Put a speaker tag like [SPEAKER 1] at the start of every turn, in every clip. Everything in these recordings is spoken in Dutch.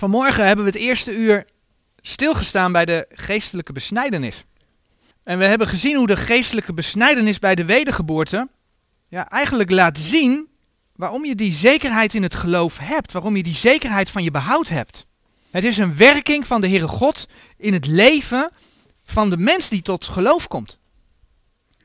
[SPEAKER 1] Vanmorgen hebben we het eerste uur stilgestaan bij de geestelijke besnijdenis. En we hebben gezien hoe de geestelijke besnijdenis bij de wedergeboorte ja, eigenlijk laat zien waarom je die zekerheid in het geloof hebt, waarom je die zekerheid van je behoud hebt. Het is een werking van de Heere God in het leven van de mens die tot geloof komt.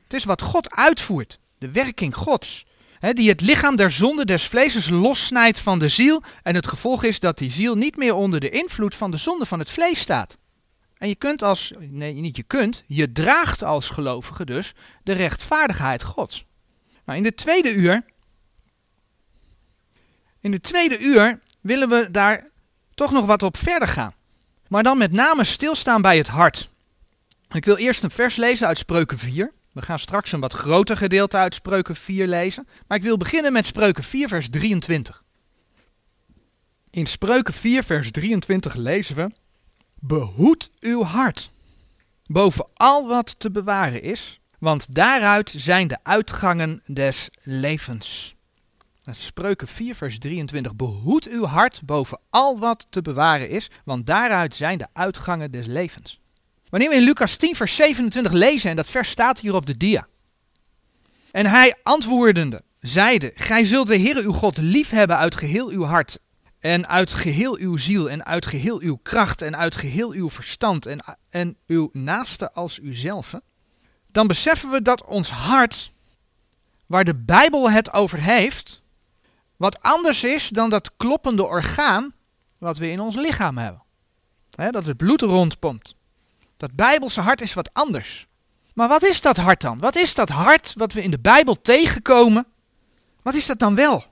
[SPEAKER 1] Het is wat God uitvoert, de werking Gods. Hè, die het lichaam der zonde des vlees lossnijdt van de ziel. En het gevolg is dat die ziel niet meer onder de invloed van de zonde van het vlees staat. En je kunt als, nee niet je kunt, je draagt als gelovige dus de rechtvaardigheid Gods. Maar in de tweede uur, in de tweede uur willen we daar toch nog wat op verder gaan. Maar dan met name stilstaan bij het hart. Ik wil eerst een vers lezen uit Spreuken 4. We gaan straks een wat groter gedeelte uit Spreuken 4 lezen. Maar ik wil beginnen met Spreuken 4, vers 23. In Spreuken 4, vers 23 lezen we: Behoed uw hart boven al wat te bewaren is, want daaruit zijn de uitgangen des levens. Spreuken 4, vers 23. Behoed uw hart boven al wat te bewaren is, want daaruit zijn de uitgangen des levens. Wanneer we in Lucas 10, vers 27 lezen, en dat vers staat hier op de dia. En hij antwoordende zeide, gij zult de Heere uw God lief hebben uit geheel uw hart en uit geheel uw ziel en uit geheel uw kracht en uit geheel uw verstand en, en uw naaste als uzelf. Dan beseffen we dat ons hart, waar de Bijbel het over heeft, wat anders is dan dat kloppende orgaan wat we in ons lichaam hebben. dat het bloed rondpompt. Dat bijbelse hart is wat anders. Maar wat is dat hart dan? Wat is dat hart wat we in de Bijbel tegenkomen? Wat is dat dan wel?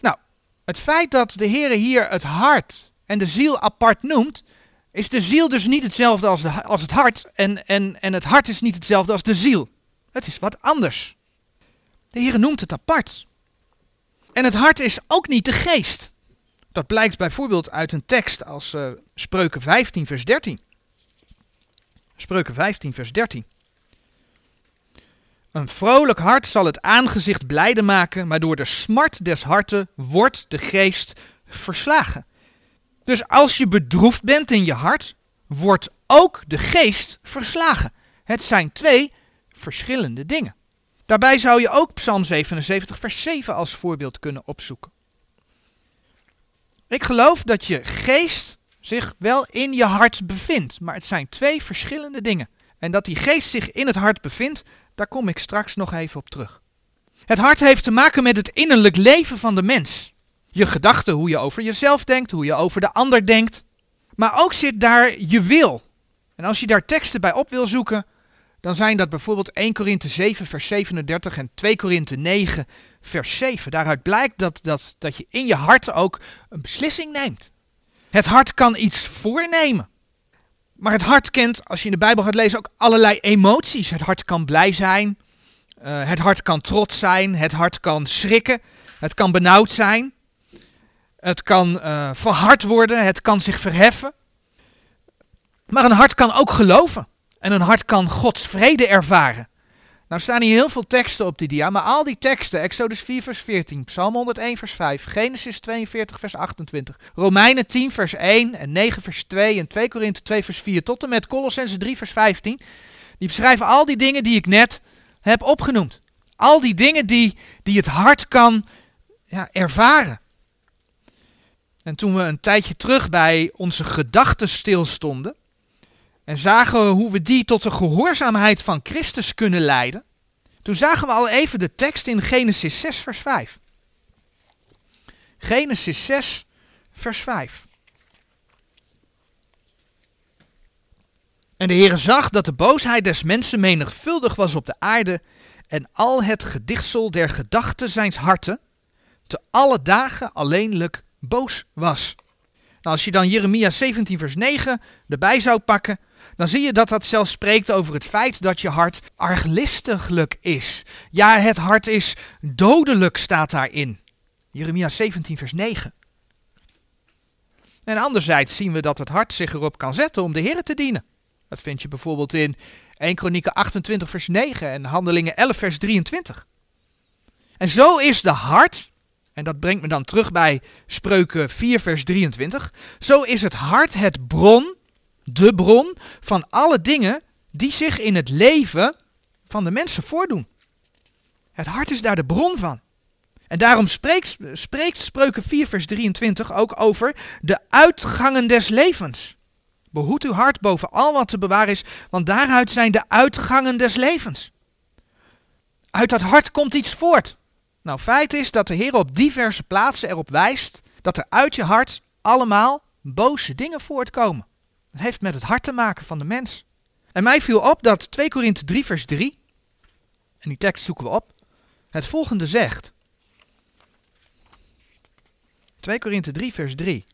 [SPEAKER 1] Nou, het feit dat de Heer hier het hart en de ziel apart noemt, is de ziel dus niet hetzelfde als, de, als het hart en, en, en het hart is niet hetzelfde als de ziel. Het is wat anders. De Heer noemt het apart. En het hart is ook niet de geest. Dat blijkt bijvoorbeeld uit een tekst als uh, Spreuken 15, vers 13. Spreuken 15, vers 13. Een vrolijk hart zal het aangezicht blijde maken, maar door de smart des harten wordt de geest verslagen. Dus als je bedroefd bent in je hart, wordt ook de geest verslagen. Het zijn twee verschillende dingen. Daarbij zou je ook Psalm 77, vers 7 als voorbeeld kunnen opzoeken. Ik geloof dat je geest zich wel in je hart bevindt. Maar het zijn twee verschillende dingen. En dat die geest zich in het hart bevindt, daar kom ik straks nog even op terug. Het hart heeft te maken met het innerlijk leven van de mens. Je gedachten, hoe je over jezelf denkt, hoe je over de ander denkt. Maar ook zit daar je wil. En als je daar teksten bij op wil zoeken, dan zijn dat bijvoorbeeld 1 Korinthe 7 vers 37 en 2 Korinthe 9 vers 7. Daaruit blijkt dat, dat, dat je in je hart ook een beslissing neemt. Het hart kan iets voornemen. Maar het hart kent, als je in de Bijbel gaat lezen, ook allerlei emoties. Het hart kan blij zijn. Uh, het hart kan trots zijn. Het hart kan schrikken. Het kan benauwd zijn. Het kan uh, verhard worden. Het kan zich verheffen. Maar een hart kan ook geloven. En een hart kan Gods vrede ervaren. Nou staan hier heel veel teksten op die dia, maar al die teksten, Exodus 4 vers 14, Psalm 101 vers 5, Genesis 42 vers 28, Romeinen 10 vers 1 en 9 vers 2 en 2 Korinthe 2 vers 4 tot en met Colossense 3 vers 15, die beschrijven al die dingen die ik net heb opgenoemd. Al die dingen die, die het hart kan ja, ervaren. En toen we een tijdje terug bij onze gedachten stilstonden, en zagen we hoe we die tot de gehoorzaamheid van Christus kunnen leiden. Toen zagen we al even de tekst in Genesis 6, vers 5. Genesis 6, vers 5. En de Heere zag dat de boosheid des mensen menigvuldig was op de aarde en al het gedichtsel der gedachten zijns harten te alle dagen alleenlijk boos was. Nou, als je dan Jeremia 17 vers 9 erbij zou pakken, dan zie je dat dat zelfs spreekt over het feit dat je hart arglistiglijk is. Ja, het hart is dodelijk, staat daarin. Jeremia 17, vers 9. En anderzijds zien we dat het hart zich erop kan zetten om de Heer te dienen. Dat vind je bijvoorbeeld in 1 Kronieken 28, vers 9 en Handelingen 11, vers 23. En zo is de hart En dat brengt me dan terug bij Spreuken 4, vers 23. Zo is het hart het bron, de bron van alle dingen die zich in het leven van de mensen voordoen. Het hart is daar de bron van. En daarom spreekt, spreekt Spreuken 4, vers 23 ook over de uitgangen des levens. Behoed uw hart boven al wat te bewaren is, want daaruit zijn de uitgangen des levens. Uit dat hart komt iets voort. Nou, feit is dat de Heer op diverse plaatsen erop wijst dat er uit je hart allemaal boze dingen voortkomen. Dat heeft met het hart te maken van de mens. En mij viel op dat 2 Korinthe 3 vers 3, en die tekst zoeken we op, het volgende zegt. 2 Korinthe 3 vers 3.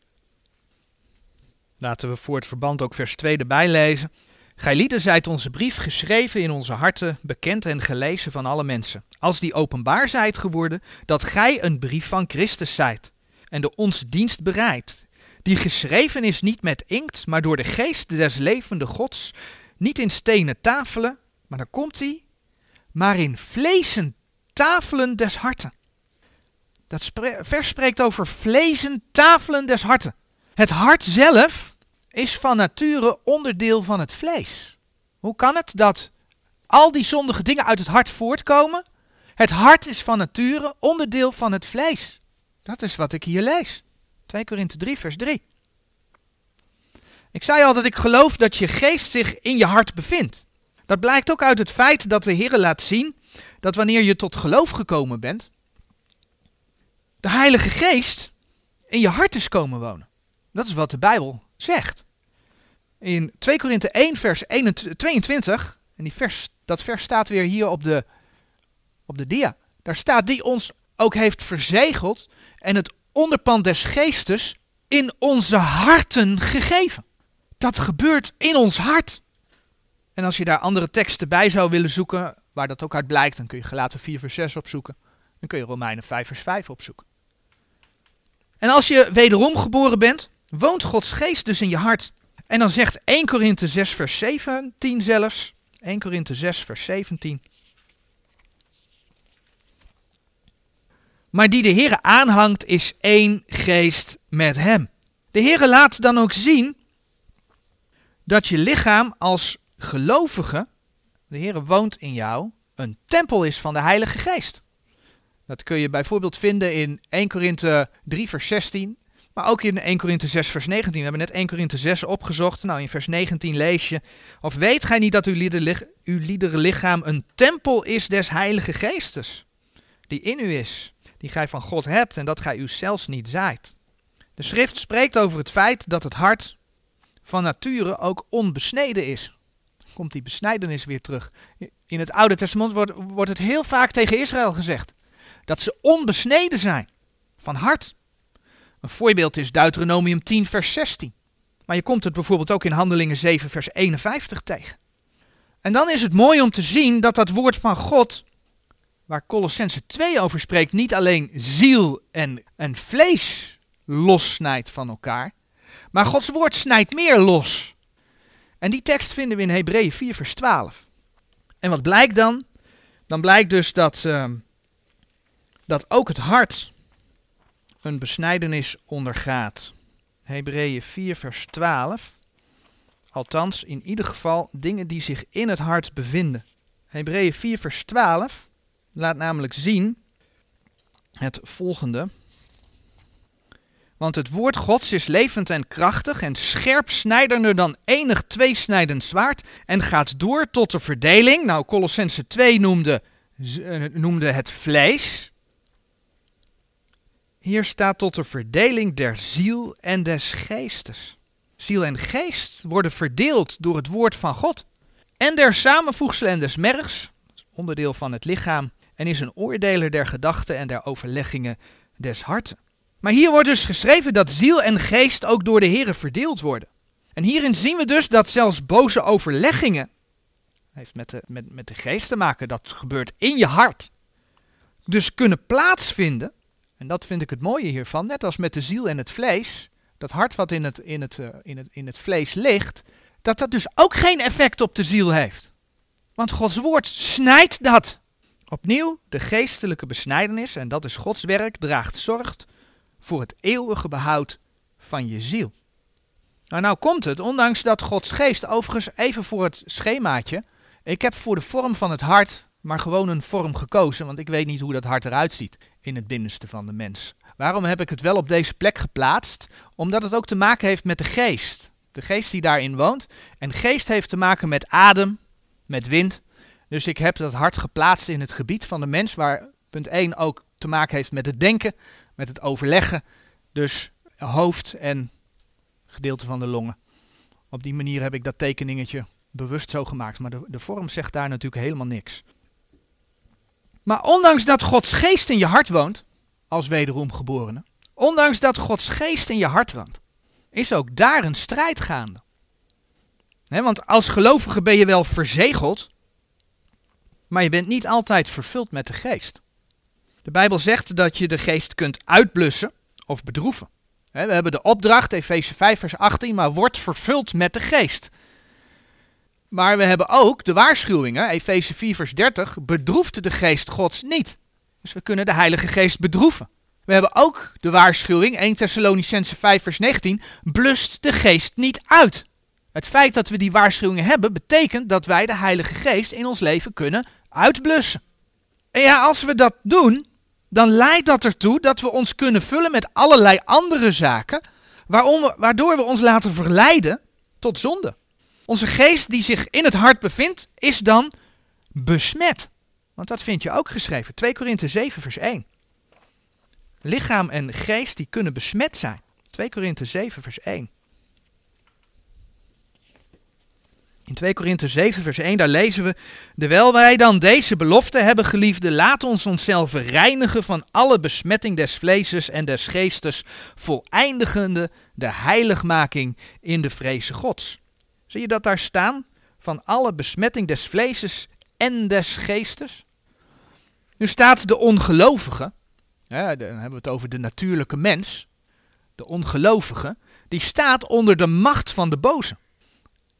[SPEAKER 1] Laten we voor het verband ook vers 2 erbij lezen. Gij lieden zijt onze brief geschreven in onze harten, bekend en gelezen van alle mensen. Als die openbaar zijt geworden, dat gij een brief van Christus zijt. En de ons dienst bereidt. Die geschreven is niet met inkt, maar door de geest des levende gods. Niet in stenen tafelen, maar daar komt hij. Maar in vleesen tafelen des harten. Dat vers spreekt over vlezen tafelen des harten. Het hart zelf is van nature onderdeel van het vlees. Hoe kan het dat al die zondige dingen uit het hart voortkomen? Het hart is van nature onderdeel van het vlees. Dat is wat ik hier lees. 2 Korinthe 3, vers 3. Ik zei al dat ik geloof dat je geest zich in je hart bevindt. Dat blijkt ook uit het feit dat de Heer laat zien dat wanneer je tot geloof gekomen bent, de Heilige Geest in je hart is komen wonen. Dat is wat de Bijbel zegt. In 2 Korinthe 1 vers 22, en die vers, dat vers staat weer hier op de, op de dia. Daar staat die ons ook heeft verzegeld en het onderpand des geestes in onze harten gegeven. Dat gebeurt in ons hart. En als je daar andere teksten bij zou willen zoeken, waar dat ook uit blijkt, dan kun je gelaten 4 vers 6 opzoeken. Dan kun je Romeinen 5 vers 5 opzoeken. En als je wederom geboren bent, woont Gods geest dus in je hart. En dan zegt 1 Korinthe 6 vers 17 zelfs. 1 Korinthe 6 vers 17. Maar die de Heere aanhangt is één geest met hem. De Heere laat dan ook zien dat je lichaam als gelovige, de Heere woont in jou, een tempel is van de Heilige Geest. Dat kun je bijvoorbeeld vinden in 1 Korinthe 3 vers 16 maar ook in 1 Korinthe 6 vers 19. We hebben net 1 Korinthe 6 opgezocht. Nou, in vers 19 lees je. Of weet gij niet dat uw liedere lichaam een tempel is des heilige geestes. Die in u is. Die gij van God hebt en dat gij u zelfs niet zaait. De schrift spreekt over het feit dat het hart van nature ook onbesneden is. Komt die besnijdenis weer terug. In het Oude Testament wordt, wordt het heel vaak tegen Israël gezegd. Dat ze onbesneden zijn. Van hart. Een voorbeeld is Deuteronomium 10, vers 16. Maar je komt het bijvoorbeeld ook in Handelingen 7, vers 51 tegen. En dan is het mooi om te zien dat dat woord van God, waar Colossense 2 over spreekt, niet alleen ziel en, en vlees lossnijdt van elkaar, maar Gods woord snijdt meer los. En die tekst vinden we in Hebreeën 4, vers 12. En wat blijkt dan? Dan blijkt dus dat, uh, dat ook het hart een besnijdenis ondergaat. Hebreeën 4, vers 12. Althans, in ieder geval dingen die zich in het hart bevinden. Hebreeën 4, vers 12 laat namelijk zien het volgende. Want het woord Gods is levend en krachtig en scherp snijdender dan enig tweesnijdend zwaard en gaat door tot de verdeling. Nou, Colossense 2 noemde, eh, noemde het vlees. Hier staat tot de verdeling der ziel en des geestes. Ziel en geest worden verdeeld door het woord van God. En der samenvoegselen en des mergs, onderdeel van het lichaam, en is een oordeler der gedachten en der overleggingen des harten. Maar hier wordt dus geschreven dat ziel en geest ook door de Here verdeeld worden. En hierin zien we dus dat zelfs boze overleggingen, heeft met de, met, met de geest te maken, dat gebeurt in je hart, dus kunnen plaatsvinden en dat vind ik het mooie hiervan. Net als met de ziel en het vlees, dat hart wat in het, in het, uh, in het, in het vlees ligt, dat dat dus ook geen effect op de ziel heeft. Want Gods woord snijdt dat. Opnieuw, de geestelijke besnijdenis, en dat is Gods werk, draagt zorg voor het eeuwige behoud van je ziel. Nou, nou komt het, ondanks dat Gods geest, overigens even voor het schemaatje, ik heb voor de vorm van het hart maar gewoon een vorm gekozen, want ik weet niet hoe dat hart eruit ziet in het binnenste van de mens. Waarom heb ik het wel op deze plek geplaatst? Omdat het ook te maken heeft met de geest. De geest die daarin woont. En geest heeft te maken met adem, met wind. Dus ik heb dat hart geplaatst in het gebied van de mens, waar punt 1 ook te maken heeft met het denken, met het overleggen. Dus hoofd en gedeelte van de longen. Op die manier heb ik dat tekeningetje bewust zo gemaakt. Maar de, de vorm zegt daar natuurlijk helemaal niks. Maar ondanks dat Gods geest in je hart woont, als wederomgeborene, ondanks dat Gods geest in je hart woont, is ook daar een strijd gaande. want als gelovige ben je wel verzegeld, maar je bent niet altijd vervuld met de geest. De Bijbel zegt dat je de geest kunt uitblussen of bedroeven. we hebben de opdracht, Efeze 5, vers 18, maar wordt vervuld met de geest. Maar we hebben ook de waarschuwingen, Efeze 4, vers 30, bedroeft de geest Gods niet. Dus we kunnen de Heilige Geest bedroeven. We hebben ook de waarschuwing, 1 Thessalonicense 5, vers 19, blust de geest niet uit. Het feit dat we die waarschuwingen hebben, betekent dat wij de Heilige Geest in ons leven kunnen uitblussen. En ja, als we dat doen, dan leidt dat ertoe dat we ons kunnen vullen met allerlei andere zaken, waardoor we ons laten verleiden tot zonde. Onze geest die zich in het hart bevindt, is dan besmet. Want dat vind je ook geschreven. 2 Korinthe 7 vers 1. Lichaam en geest die kunnen besmet zijn. 2 Korinthe 7 vers 1. In 2 Korinthe 7 vers 1 daar lezen we, Terwijl wij dan deze belofte hebben geliefde, laat ons onszelf reinigen van alle besmetting des vleeses en des geestes, voleindigende de heiligmaking in de vreze gods. Zie je dat daar staan? Van alle besmetting des vleeses en des geestes. Nu staat de ongelovige, ja, dan hebben we het over de natuurlijke mens, de ongelovige, die staat onder de macht van de boze.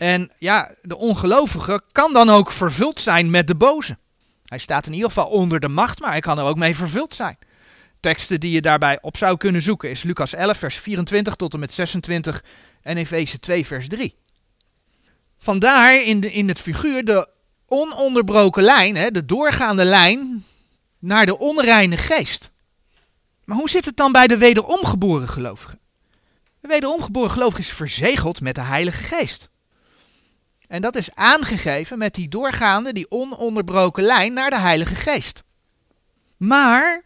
[SPEAKER 1] En ja, de ongelovige kan dan ook vervuld zijn met de boze. Hij staat in ieder geval onder de macht, maar hij kan er ook mee vervuld zijn. Teksten die je daarbij op zou kunnen zoeken is Lucas 11, vers 24 tot en met 26 en Efeze 2, vers 3. Vandaar in, de, in het figuur de ononderbroken lijn, hè, de doorgaande lijn naar de onreine geest. Maar hoe zit het dan bij de wederomgeboren gelovige? De wederomgeboren gelovige is verzegeld met de Heilige Geest. En dat is aangegeven met die doorgaande, die ononderbroken lijn naar de Heilige Geest. Maar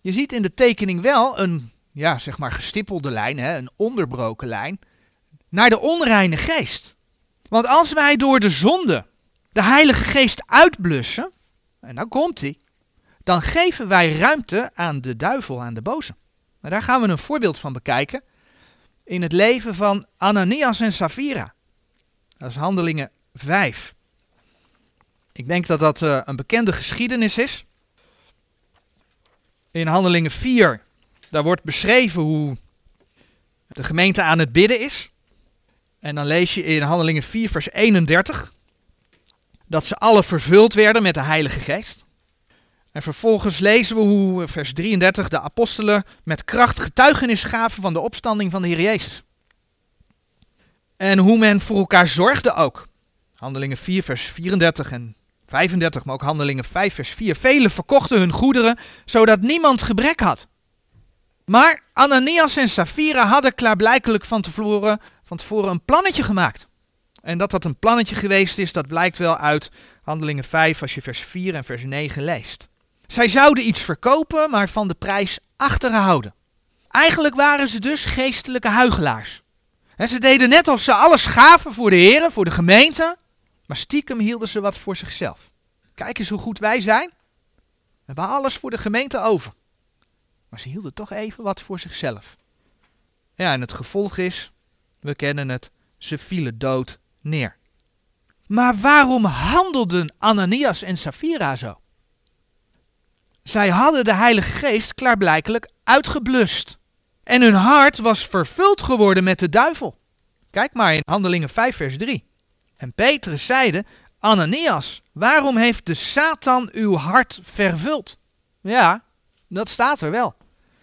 [SPEAKER 1] je ziet in de tekening wel een, ja, zeg maar gestippelde lijn, hè, een onderbroken lijn, naar de onreine geest. Want als wij door de zonde de Heilige Geest uitblussen, en dan komt hij, dan geven wij ruimte aan de duivel, aan de boze. En daar gaan we een voorbeeld van bekijken in het leven van Ananias en Safira. Dat is Handelingen 5. Ik denk dat dat uh, een bekende geschiedenis is. In Handelingen 4, daar wordt beschreven hoe de gemeente aan het bidden is. En dan lees je in Handelingen 4, vers 31 dat ze alle vervuld werden met de Heilige Geest. En vervolgens lezen we hoe, vers 33, de apostelen met kracht getuigenis gaven van de opstanding van de Heer Jezus. En hoe men voor elkaar zorgde ook. Handelingen 4, vers 34 en 35, maar ook Handelingen 5, vers 4. Velen verkochten hun goederen, zodat niemand gebrek had. Maar Ananias en Safira hadden klaarblijkelijk van tevoren van tevoren een plannetje gemaakt. En dat dat een plannetje geweest is, dat blijkt wel uit Handelingen 5 als je vers 4 en vers 9 leest. Zij zouden iets verkopen, maar van de prijs achterhouden. Eigenlijk waren ze dus geestelijke huigelaars. En ze deden net alsof ze alles gaven voor de heren, voor de gemeente, maar stiekem hielden ze wat voor zichzelf. Kijk eens hoe goed wij zijn. We hebben alles voor de gemeente over. Maar ze hielden toch even wat voor zichzelf. Ja, en het gevolg is we kennen het, ze vielen dood neer. Maar waarom handelden Ananias en Safira zo? Zij hadden de Heilige Geest klaarblijkelijk uitgeblust. En hun hart was vervuld geworden met de duivel. Kijk maar in Handelingen 5, vers 3. En Petrus zeide: Ananias, waarom heeft de Satan uw hart vervuld? Ja, dat staat er wel.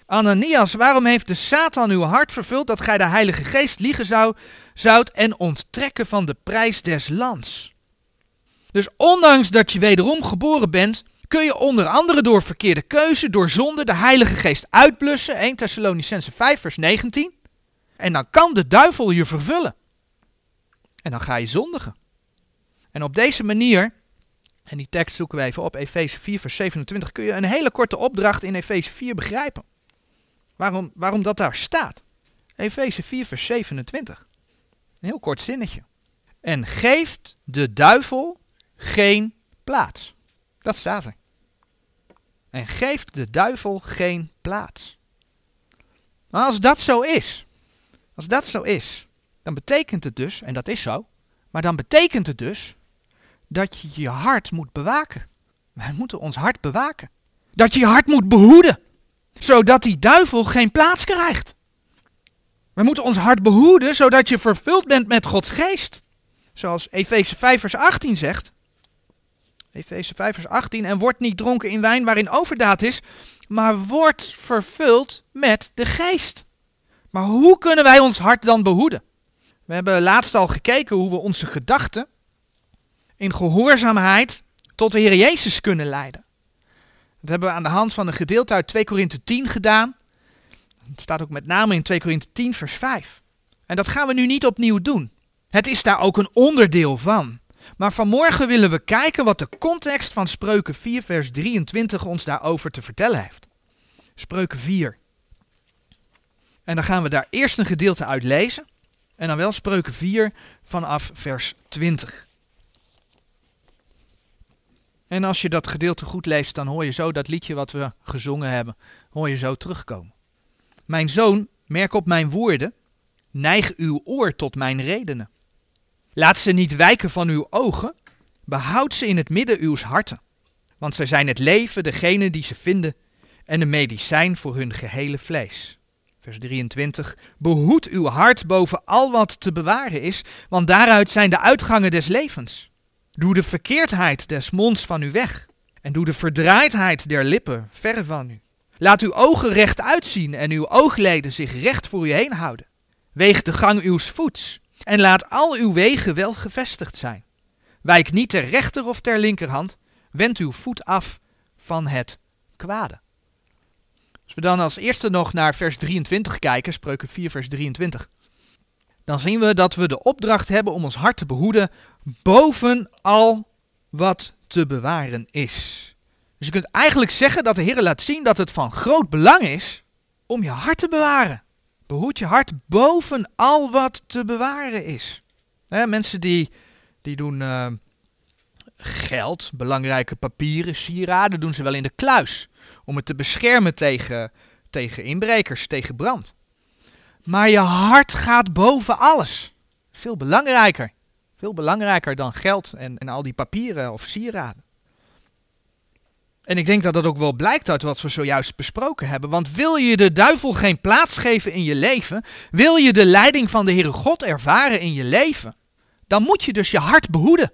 [SPEAKER 1] Ananias, waarom heeft de Satan uw hart vervuld dat gij de Heilige Geest liegen zou, zoudt en onttrekken van de prijs des lands? Dus ondanks dat je wederom geboren bent, kun je onder andere door verkeerde keuze, door zonde, de Heilige Geest uitblussen. 1 Thessalonicense 5 vers 19. En dan kan de duivel je vervullen. En dan ga je zondigen. En op deze manier, en die tekst zoeken we even op, Efeze 4 vers 27, kun je een hele korte opdracht in Efeze 4 begrijpen. Waarom, waarom dat daar staat. Efeze 4 vers 27. Een heel kort zinnetje. En geeft de duivel geen plaats. Dat staat er. En geeft de duivel geen plaats. Als dat zo is, als dat zo is, dan betekent het dus, en dat is zo, maar dan betekent het dus dat je je hart moet bewaken. Wij moeten ons hart bewaken. Dat je je hart moet behoeden, zodat die duivel geen plaats krijgt. We moeten ons hart behoeden, zodat je vervuld bent met Gods geest. Zoals Efeze 5 vers 18 zegt. Efeze 5 vers 18. En wordt niet dronken in wijn waarin overdaad is, maar wordt vervuld met de geest. Maar hoe kunnen wij ons hart dan behoeden? We hebben laatst al gekeken hoe we onze gedachten in gehoorzaamheid tot de Heer Jezus kunnen leiden. Dat hebben we aan de hand van een gedeelte uit 2 Korinthe 10 gedaan. Het staat ook met name in 2 Korinthe 10 vers 5. En dat gaan we nu niet opnieuw doen. Het is daar ook een onderdeel van. Maar vanmorgen willen we kijken wat de context van Spreuken 4 vers 23 ons daarover te vertellen heeft. Spreuken 4. En dan gaan we daar eerst een gedeelte uit lezen. En dan wel Spreuken 4 vanaf vers 20. En als je dat gedeelte goed leest, dan hoor je zo dat liedje wat we gezongen hebben, hoor je zo terugkomen. Mijn zoon, merk op mijn woorden, neig uw oor tot mijn redenen. Laat ze niet wijken van uw ogen, behoud ze in het midden uws harten. Want zij zijn het leven, degene die ze vinden, en een medicijn voor hun gehele vlees. Vers 23. Behoed uw hart boven al wat te bewaren is, want daaruit zijn de uitgangen des levens. Doe de verkeerdheid des monds van u weg, en doe de verdraaidheid der lippen ver van u. Laat uw ogen recht uitzien en uw oogleden zich recht voor u heen houden. Weeg de gang uws voets, en laat al uw wegen wel gevestigd zijn. Wijk niet ter rechter of ter linkerhand, wend uw voet af van het kwade. Als we dan als eerste nog naar vers 23 kijken, spreuken 4 vers 23, dan zien we dat we de opdracht hebben om ons hart te behoeden boven al wat te bewaren is. Dus je kunt eigenlijk zeggen dat de Heer laat zien dat het van groot belang is om je hart te bewaren. Behoed je hart boven al wat te bewaren is. mensen die, die doen uh, geld, belangrijke papieren, sieraden, doen ze wel in de kluis om het te beschermen tegen, tegen inbrekers, tegen brand. Maar je hart gaat boven alles. Veel belangrijker. Veel belangrijker dan geld en, en al die papieren of sieraden. En ik denk dat dat ook wel blijkt uit wat we zojuist besproken hebben. Want wil je de duivel geen plaats geven in je leven, wil je de leiding van de Heere God ervaren in je leven, dan moet je dus je hart behoeden.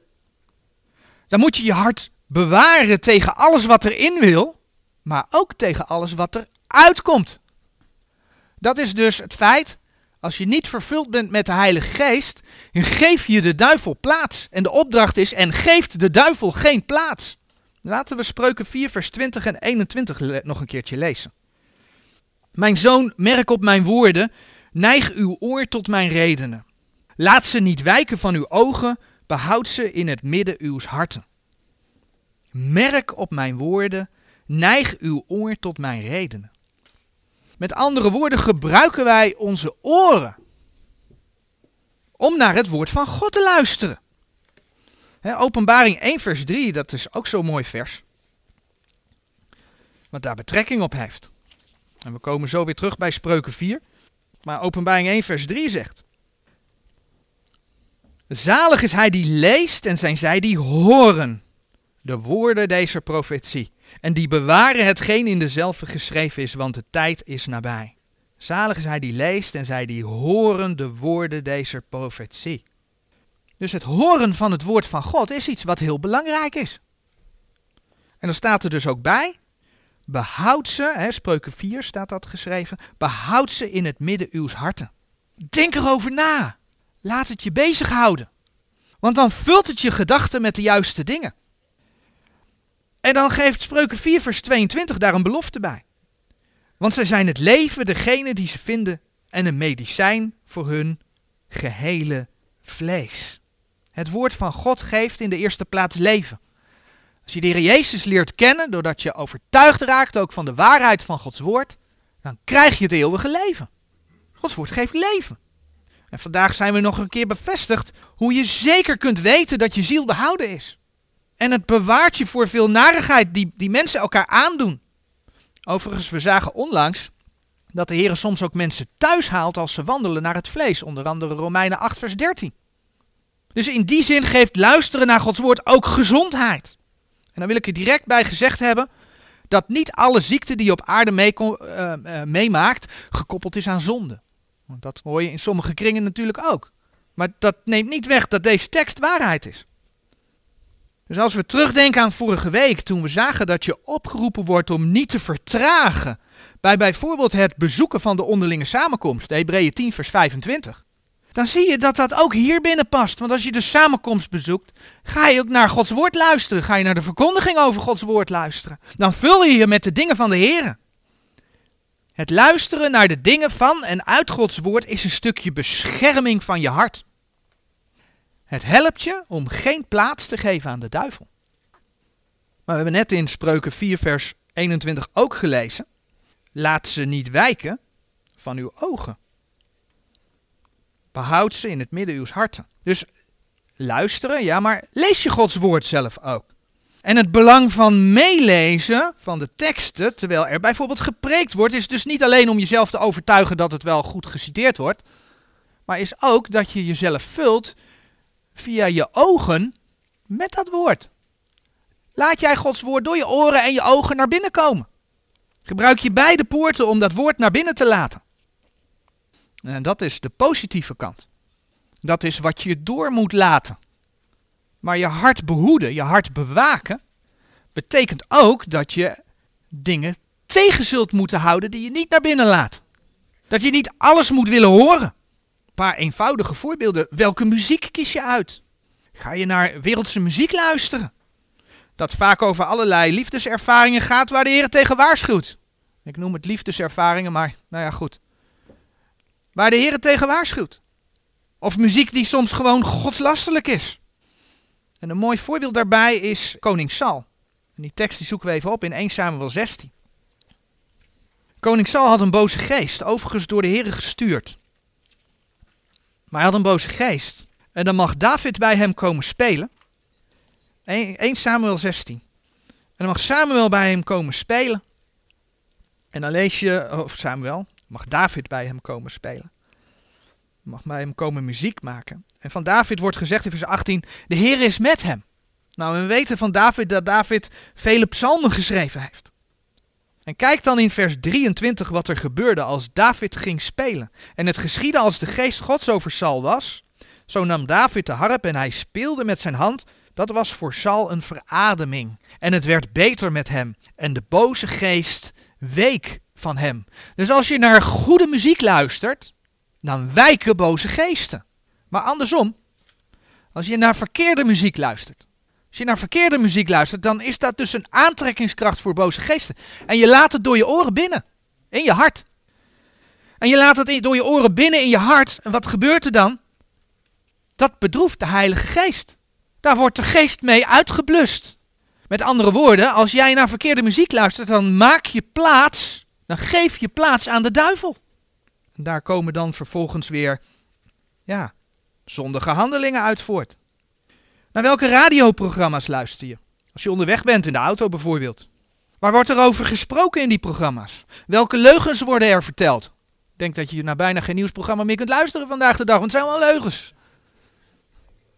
[SPEAKER 1] Dan moet je je hart bewaren tegen alles wat erin wil, maar ook tegen alles wat er uitkomt. Dat is dus het feit, als je niet vervuld bent met de Heilige Geest, geef je de duivel plaats. En de opdracht is, en geeft de duivel geen plaats. Laten we spreuken 4 vers 20 en 21 nog een keertje lezen. Mijn zoon, merk op mijn woorden, neig uw oor tot mijn redenen. Laat ze niet wijken van uw ogen, behoud ze in het midden uws harten. Merk op mijn woorden, neig uw oor tot mijn redenen. Met andere woorden, gebruiken wij onze oren om naar het woord van God te luisteren. Openbaring 1 vers 3, dat is ook zo'n mooi vers. Wat daar betrekking op heeft. En we komen zo weer terug bij Spreuken 4. Maar openbaring 1 vers 3 zegt. Zalig is hij die leest en zijn zij die horen de woorden deze profetie. En die bewaren hetgeen in dezelfde geschreven is, want de tijd is nabij. Zalig is hij die leest en zij die horen de woorden deze profetie. Dus het horen van het woord van God is iets wat heel belangrijk is. En dan staat er dus ook bij, behoud ze, hè, spreuken 4 staat dat geschreven, behoud ze in het midden uws harten. Denk erover na. Laat het je bezighouden. Want dan vult het je gedachten met de juiste dingen. En dan geeft Spreuken 4 vers 22 daar een belofte bij. Want zij zijn het leven, degene die ze vinden, en een medicijn voor hun gehele vlees. Het woord van God geeft in de eerste plaats leven. Als je de Heer Jezus leert kennen, doordat je overtuigd raakt ook van de waarheid van Gods woord, dan krijg je het eeuwige leven. Gods woord geeft leven. En vandaag zijn we nog een keer bevestigd hoe je zeker kunt weten dat je ziel behouden is. En het bewaart je voor veel narigheid die, die mensen elkaar aandoen. Overigens, we zagen onlangs dat de Heer soms ook mensen thuis haalt als ze wandelen naar het vlees. Onder andere Romeinen 8, vers 13. Dus in die zin geeft luisteren naar Gods woord ook gezondheid. En dan wil ik er direct bij gezegd hebben dat niet alle ziekte die je op aarde uh, uh, meemaakt gekoppeld is aan zonde. Want dat hoor je in sommige kringen natuurlijk ook. Maar dat neemt niet weg dat deze tekst waarheid is. Dus als we terugdenken aan vorige week, toen we zagen dat je opgeroepen wordt om niet te vertragen bij bijvoorbeeld het bezoeken van de onderlinge samenkomst, Hebreeën 10 vers 25, dan zie je dat dat ook hier binnen past. Want als je de samenkomst bezoekt, ga je ook naar Gods woord luisteren, ga je naar de verkondiging over Gods woord luisteren. Dan vul je je met de dingen van de Heer. Het luisteren naar de dingen van en uit Gods woord is een stukje bescherming van je hart. Het helpt je om geen plaats te geven aan de duivel. Maar we hebben net in Spreuken 4 vers 21 ook gelezen. Laat ze niet wijken van uw ogen. Behoud ze in het midden uw harten. Dus luisteren, ja, maar lees je Gods woord zelf ook. En het belang van meelezen van de teksten, terwijl er bijvoorbeeld gepreekt wordt, is dus niet alleen om jezelf te overtuigen dat het wel goed geciteerd wordt, maar is ook dat je jezelf vult via je ogen met dat woord. Laat jij Gods woord door je oren en je ogen naar binnen komen. Gebruik je beide poorten om dat woord naar binnen te laten. En dat is de positieve kant. Dat is wat je door moet laten. Maar je hart behoeden, je hart bewaken, betekent ook dat je dingen tegen zult moeten houden die je niet naar binnen laat. Dat je niet alles moet willen horen. Een paar eenvoudige voorbeelden. Welke muziek kies je uit? Ga je naar wereldse muziek luisteren? Dat vaak over allerlei liefdeservaringen gaat waar de Heer tegen waarschuwt. Ik noem het liefdeservaringen, maar nou ja, goed. Waar de Heer tegen waarschuwt. Of muziek die soms gewoon godslastelijk is. En een mooi voorbeeld daarbij is koning Sal. En die tekst die zoeken we even op in 1 Samuel 16. Koning Sal had een boze geest, overigens door de Heer gestuurd. Maar hij had een boze geest. En dan mag David bij hem komen spelen. 1 Samuel 16. En dan mag Samuel bij hem komen spelen. En dan lees je, of Samuel, mag David bij hem komen spelen. Mag bij hem komen muziek maken. En van David wordt gezegd in vers 18, de Heer is met hem. Nou, we weten van David dat David vele psalmen geschreven heeft. En kijk dan in vers 23 wat er gebeurde als David ging spelen. En het geschiedde als de geest Gods over Saul was. Zo nam David de harp en hij speelde met zijn hand. Dat was voor Saul een verademing. En het werd beter met hem. En de boze geest week van hem. Dus als je naar goede muziek luistert, dan wijken boze geesten. Maar andersom, als je naar verkeerde muziek luistert, als je naar verkeerde muziek luistert, dan is dat dus een aantrekkingskracht voor boze geesten. En je laat het door je oren binnen, in je hart. En je laat het door je oren binnen in je hart. En wat gebeurt er dan? Dat bedroeft de Heilige Geest. Daar wordt de geest mee uitgeblust. Met andere woorden, als jij naar verkeerde muziek luistert, dan maak je plaats, dan geef je plaats aan de duivel. En daar komen dan vervolgens weer, ja, zondige handelingen uit voort. Naar welke radioprogramma's luister je? Als je onderweg bent, in de auto bijvoorbeeld. Waar wordt er over gesproken in die programma's? Welke leugens worden er verteld? Ik denk dat je naar bijna geen nieuwsprogramma meer kunt luisteren vandaag de dag, want het zijn wel leugens.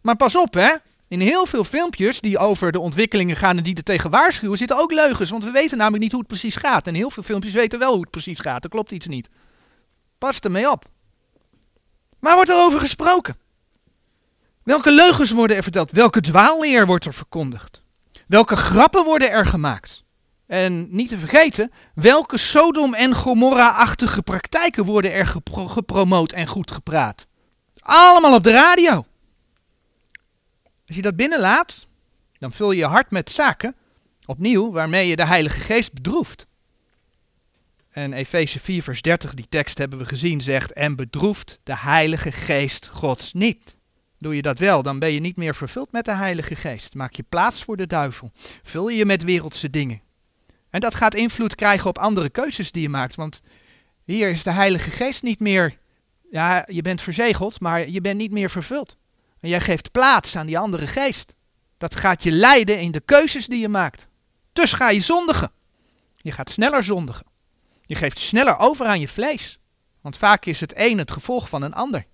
[SPEAKER 1] Maar pas op, hè. In heel veel filmpjes die over de ontwikkelingen gaan en die er tegen waarschuwen, zitten ook leugens. Want we weten namelijk niet hoe het precies gaat. En heel veel filmpjes weten wel hoe het precies gaat. Er klopt iets niet. Pas ermee op. Maar wordt er over gesproken? Welke leugens worden er verteld? Welke dwaalleer wordt er verkondigd? Welke grappen worden er gemaakt? En niet te vergeten, welke Sodom- en Gomorra-achtige praktijken worden er gepro gepromoot en goed gepraat? Allemaal op de radio. Als je dat binnenlaat, dan vul je je hart met zaken, opnieuw, waarmee je de Heilige Geest bedroeft. En Efeze 4, vers 30, die tekst hebben we gezien, zegt: En bedroeft de Heilige Geest Gods niet. Doe je dat wel, dan ben je niet meer vervuld met de Heilige Geest. Maak je plaats voor de duivel. Vul je je met wereldse dingen. En dat gaat invloed krijgen op andere keuzes die je maakt. Want hier is de Heilige Geest niet meer. Ja, je bent verzegeld, maar je bent niet meer vervuld. En jij geeft plaats aan die andere geest. Dat gaat je leiden in de keuzes die je maakt. Dus ga je zondigen. Je gaat sneller zondigen. Je geeft sneller over aan je vlees. Want vaak is het een het gevolg van een ander.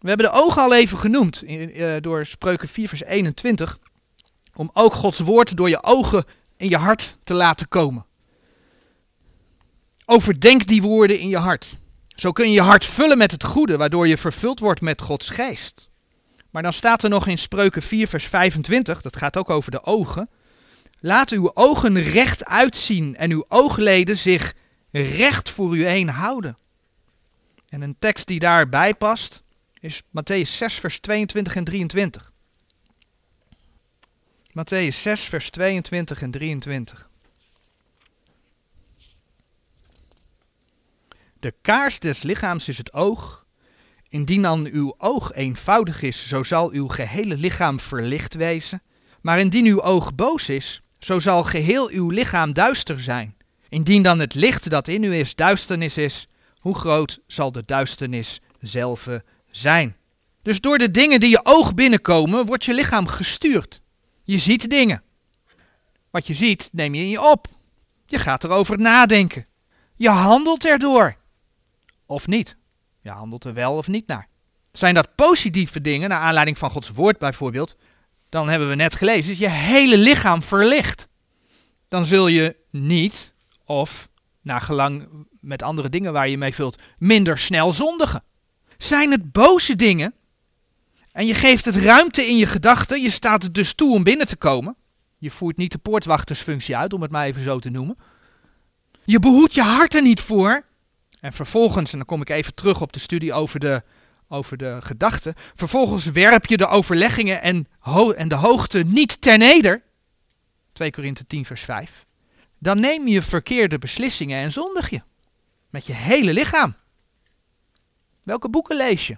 [SPEAKER 1] We hebben de ogen al even genoemd uh, door Spreuken 4 vers 21. Om ook Gods woord door je ogen in je hart te laten komen. Overdenk die woorden in je hart. Zo kun je je hart vullen met het goede, waardoor je vervuld wordt met Gods geest. Maar dan staat er nog in Spreuken 4 vers 25, dat gaat ook over de ogen. Laat uw ogen recht uitzien en uw oogleden zich recht voor u heen houden. En een tekst die daarbij past is Matthäus 6, vers 22 en 23. Matthäus 6, vers 22 en 23. De kaars des lichaams is het oog. Indien dan uw oog eenvoudig is, zo zal uw gehele lichaam verlicht wezen. Maar indien uw oog boos is, zo zal geheel uw lichaam duister zijn. Indien dan het licht dat in u is duisternis is, hoe groot zal de duisternis zelf zijn? Dus door de dingen die je oog binnenkomen, wordt je lichaam gestuurd. Je ziet dingen. Wat je ziet, neem je in je op. Je gaat erover nadenken. Je handelt erdoor. Of niet. Je handelt er wel of niet naar. Zijn dat positieve dingen, naar aanleiding van Gods woord bijvoorbeeld, dan hebben we net gelezen, is je hele lichaam verlicht. Dan zul je niet, of naar gelang met andere dingen waar je mee vult, minder snel zondigen. Zijn het boze dingen, en je geeft het ruimte in je gedachten, je staat het dus toe om binnen te komen. Je voert niet de poortwachtersfunctie uit, om het maar even zo te noemen. Je behoedt je hart er niet voor. En vervolgens, en dan kom ik even terug op de studie over de, over de gedachten. Vervolgens werp je de overleggingen en, en de hoogte niet ter neder. 2 Korinthe 10 vers 5. Dan neem je verkeerde beslissingen en zondig je. Met je hele lichaam. Welke boeken lees je?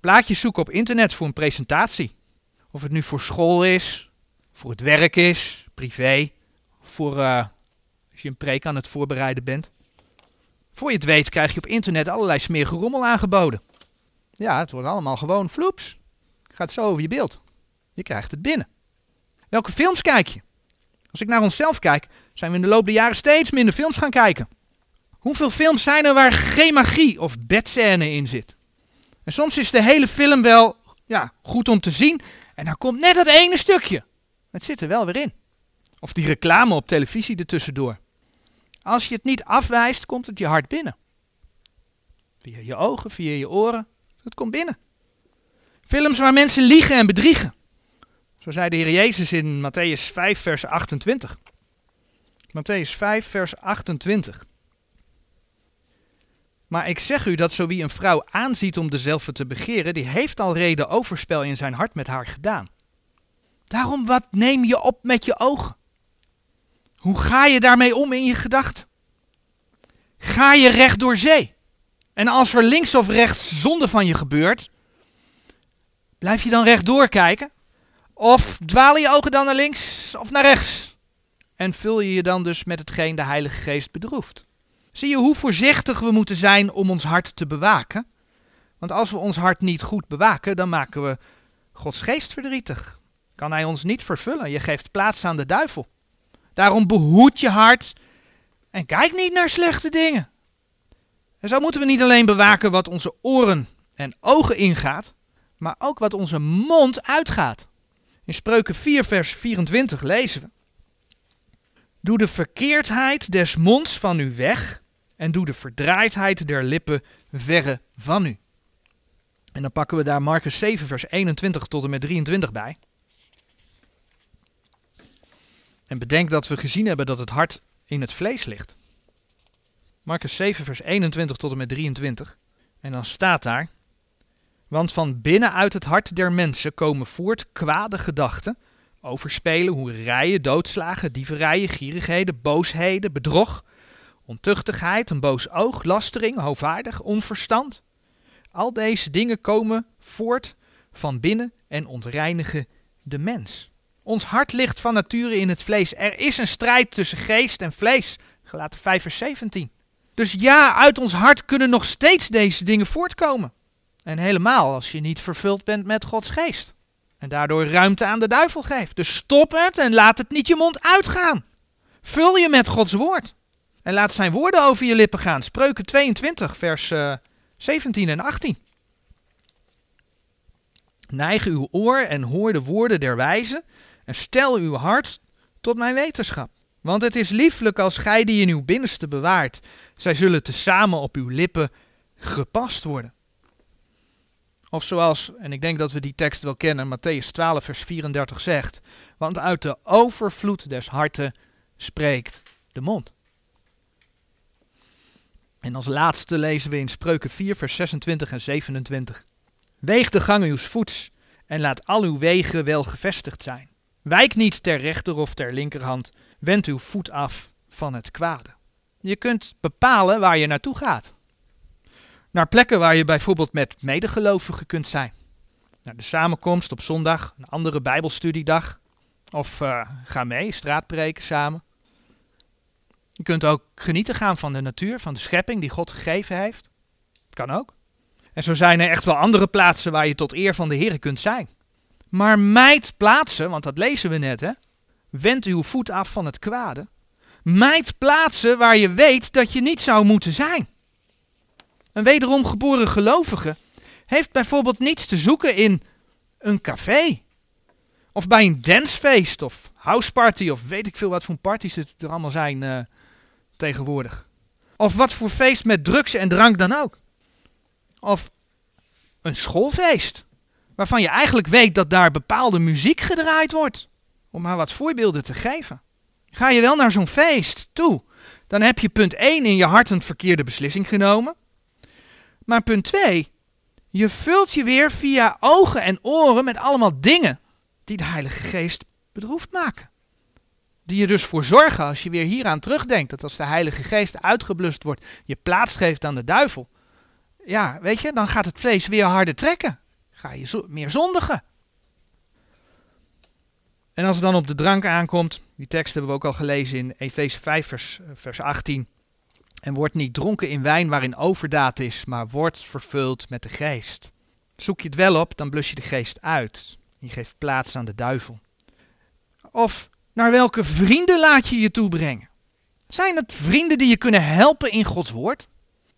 [SPEAKER 1] Plaatjes zoeken op internet voor een presentatie. Of het nu voor school is, voor het werk is, privé, voor uh, als je een preek aan het voorbereiden bent. Voor je het weet krijg je op internet allerlei smerige rommel aangeboden. Ja, het wordt allemaal gewoon floeps. Gaat zo over je beeld. Je krijgt het binnen. Welke films kijk je? Als ik naar onszelf kijk, zijn we in de loop der jaren steeds minder films gaan kijken. Hoeveel films zijn er waar geen magie of bedscène in zit? En soms is de hele film wel ja, goed om te zien. En dan komt net dat ene stukje. Het zit er wel weer in. Of die reclame op televisie ertussendoor. Als je het niet afwijst, komt het je hart binnen. Via je ogen, via je oren. Het komt binnen. Films waar mensen liegen en bedriegen. Zo zei de Heer Jezus in Matthäus 5, vers 28. Matthäus 5, vers 28. Maar ik zeg u dat zo wie een vrouw aanziet om dezelfde te begeren, die heeft al reden overspel in zijn hart met haar gedaan. Daarom, wat neem je op met je ogen? Hoe ga je daarmee om in je gedachten? Ga je recht door zee? En als er links of rechts zonde van je gebeurt, blijf je dan rechtdoor kijken? Of dwalen je ogen dan naar links of naar rechts? En vul je je dan dus met hetgeen de Heilige Geest bedroeft? Zie je hoe voorzichtig we moeten zijn om ons hart te bewaken? Want als we ons hart niet goed bewaken, dan maken we Gods geest verdrietig. Kan hij ons niet vervullen? Je geeft plaats aan de duivel. Daarom behoed je hart en kijk niet naar slechte dingen. En zo moeten we niet alleen bewaken wat onze oren en ogen ingaat, maar ook wat onze mond uitgaat. In Spreuken 4, vers 24 lezen we: Doe de verkeerdheid des monds van u weg en doe de verdraaidheid der lippen verre van u. En dan pakken we daar Marcus 7, vers 21 tot en met 23 bij. En bedenk dat we gezien hebben dat het hart in het vlees ligt. Marcus 7, vers 21 tot en met 23. En dan staat daar. Want van binnenuit het hart der mensen komen voort kwade gedachten, overspelen, hoererijen, doodslagen, dieverijen, gierigheden, boosheden, bedrog, ontuchtigheid, een boos oog, lastering, hoogvaardig, onverstand. Al deze dingen komen voort van binnen en ontreinigen de mens. Ons hart ligt van nature in het vlees. Er is een strijd tussen geest en vlees. Gelaten 5 vers 17. Dus ja, uit ons hart kunnen nog steeds deze dingen voortkomen. En helemaal als je niet vervuld bent met Gods geest. En daardoor ruimte aan de duivel geeft. Dus stop het en laat het niet je mond uitgaan. Vul je met Gods woord. En laat zijn woorden over je lippen gaan. Spreuken 22, vers uh, eh, 17 en 18. Neig uw oor en hoor de woorden der wijzen. En stel uw hart tot mijn wetenschap. Want het is lieflijk als gij die in uw binnenste bewaart. Zij zullen tezamen op uw lippen gepast worden. Of zoals, en ik denk dat we die tekst wel kennen, Matthäus 12, vers 34 zegt: Want uit de overvloed des harten spreekt de mond. En als laatste lezen we in Spreuken 4, vers 26 en 27. Weeg de gang uw voets en laat al uw wegen wel gevestigd zijn. Wijk niet ter rechter of ter linkerhand, wend uw voet af van het kwade. Je kunt bepalen waar je naartoe gaat. Naar plekken waar je bijvoorbeeld met medegelovigen kunt zijn. Naar de samenkomst op zondag, een andere bijbelstudiedag. Of uh, ga mee, straatpreken samen. Je kunt ook genieten gaan van de natuur, van de schepping die God gegeven heeft. Kan ook. En zo zijn er echt wel andere plaatsen waar je tot eer van de Heer kunt zijn. Maar mijd plaatsen, want dat lezen we net, hè. Wend uw voet af van het kwade. Mijd plaatsen waar je weet dat je niet zou moeten zijn. Een wederom geboren gelovige heeft bijvoorbeeld niets te zoeken in een café. Of bij een dancefeest of houseparty of weet ik veel wat voor parties het er allemaal zijn uh, tegenwoordig. Of wat voor feest met drugs en drank dan ook. Of een schoolfeest. Waarvan je eigenlijk weet dat daar bepaalde muziek gedraaid wordt. Om maar wat voorbeelden te geven. Ga je wel naar zo'n feest toe, dan heb je punt 1 in je hart een verkeerde beslissing genomen. Maar punt 2, je vult je weer via ogen en oren met allemaal dingen die de Heilige Geest bedroefd maken. Die je dus voor zorgen, als je weer hieraan terugdenkt, dat als de Heilige Geest uitgeblust wordt, je plaats geeft aan de duivel. Ja, weet je, dan gaat het vlees weer harder trekken. Ga je zo meer zondigen. En als het dan op de drank aankomt, die tekst hebben we ook al gelezen in Efeze 5, vers, vers 18. En wordt niet dronken in wijn waarin overdaad is, maar wordt vervuld met de geest. Zoek je het wel op, dan blus je de geest uit. Je geeft plaats aan de duivel. Of naar welke vrienden laat je je toebrengen? Zijn het vrienden die je kunnen helpen in Gods woord?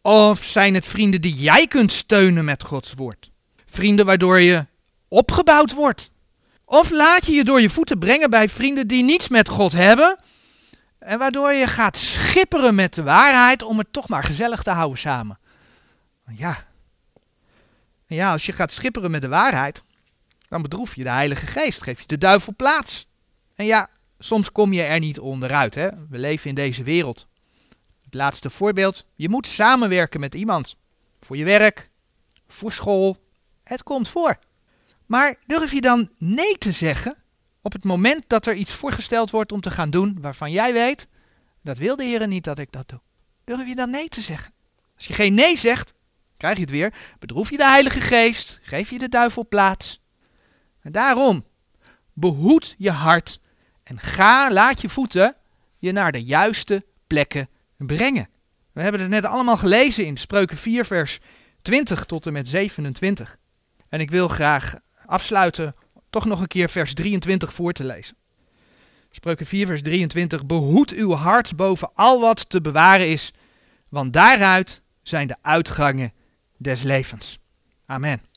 [SPEAKER 1] Of zijn het vrienden die jij kunt steunen met Gods woord? Vrienden waardoor je opgebouwd wordt? Of laat je je door je voeten brengen bij vrienden die niets met God hebben en waardoor je gaat schipperen met de waarheid om het toch maar gezellig te houden samen. Ja. Ja, als je gaat schipperen met de waarheid, dan bedroef je de Heilige Geest, geef je de duivel plaats. En ja, soms kom je er niet onderuit. Hè? We leven in deze wereld. Het laatste voorbeeld, je moet samenwerken met iemand. Voor je werk, voor school. Het komt voor. Maar durf je dan nee te zeggen op het moment dat er iets voorgesteld wordt om te gaan doen waarvan jij weet, dat wil de Heer niet dat ik dat doe. Durf je dan nee te zeggen? Als je geen nee zegt, krijg je het weer, bedroef je de Heilige Geest, geef je de duivel plaats. En daarom, behoed je hart en ga, laat je voeten je naar de juiste plekken brengen. We hebben het net allemaal gelezen in Spreuken 4, vers 20 tot en met 27. En ik wil graag afsluiten toch nog een keer vers 23 voor te lezen. Spreuken 4, vers 23. Behoed uw hart boven al wat te bewaren is, want daaruit zijn de uitgangen des levens. Amen.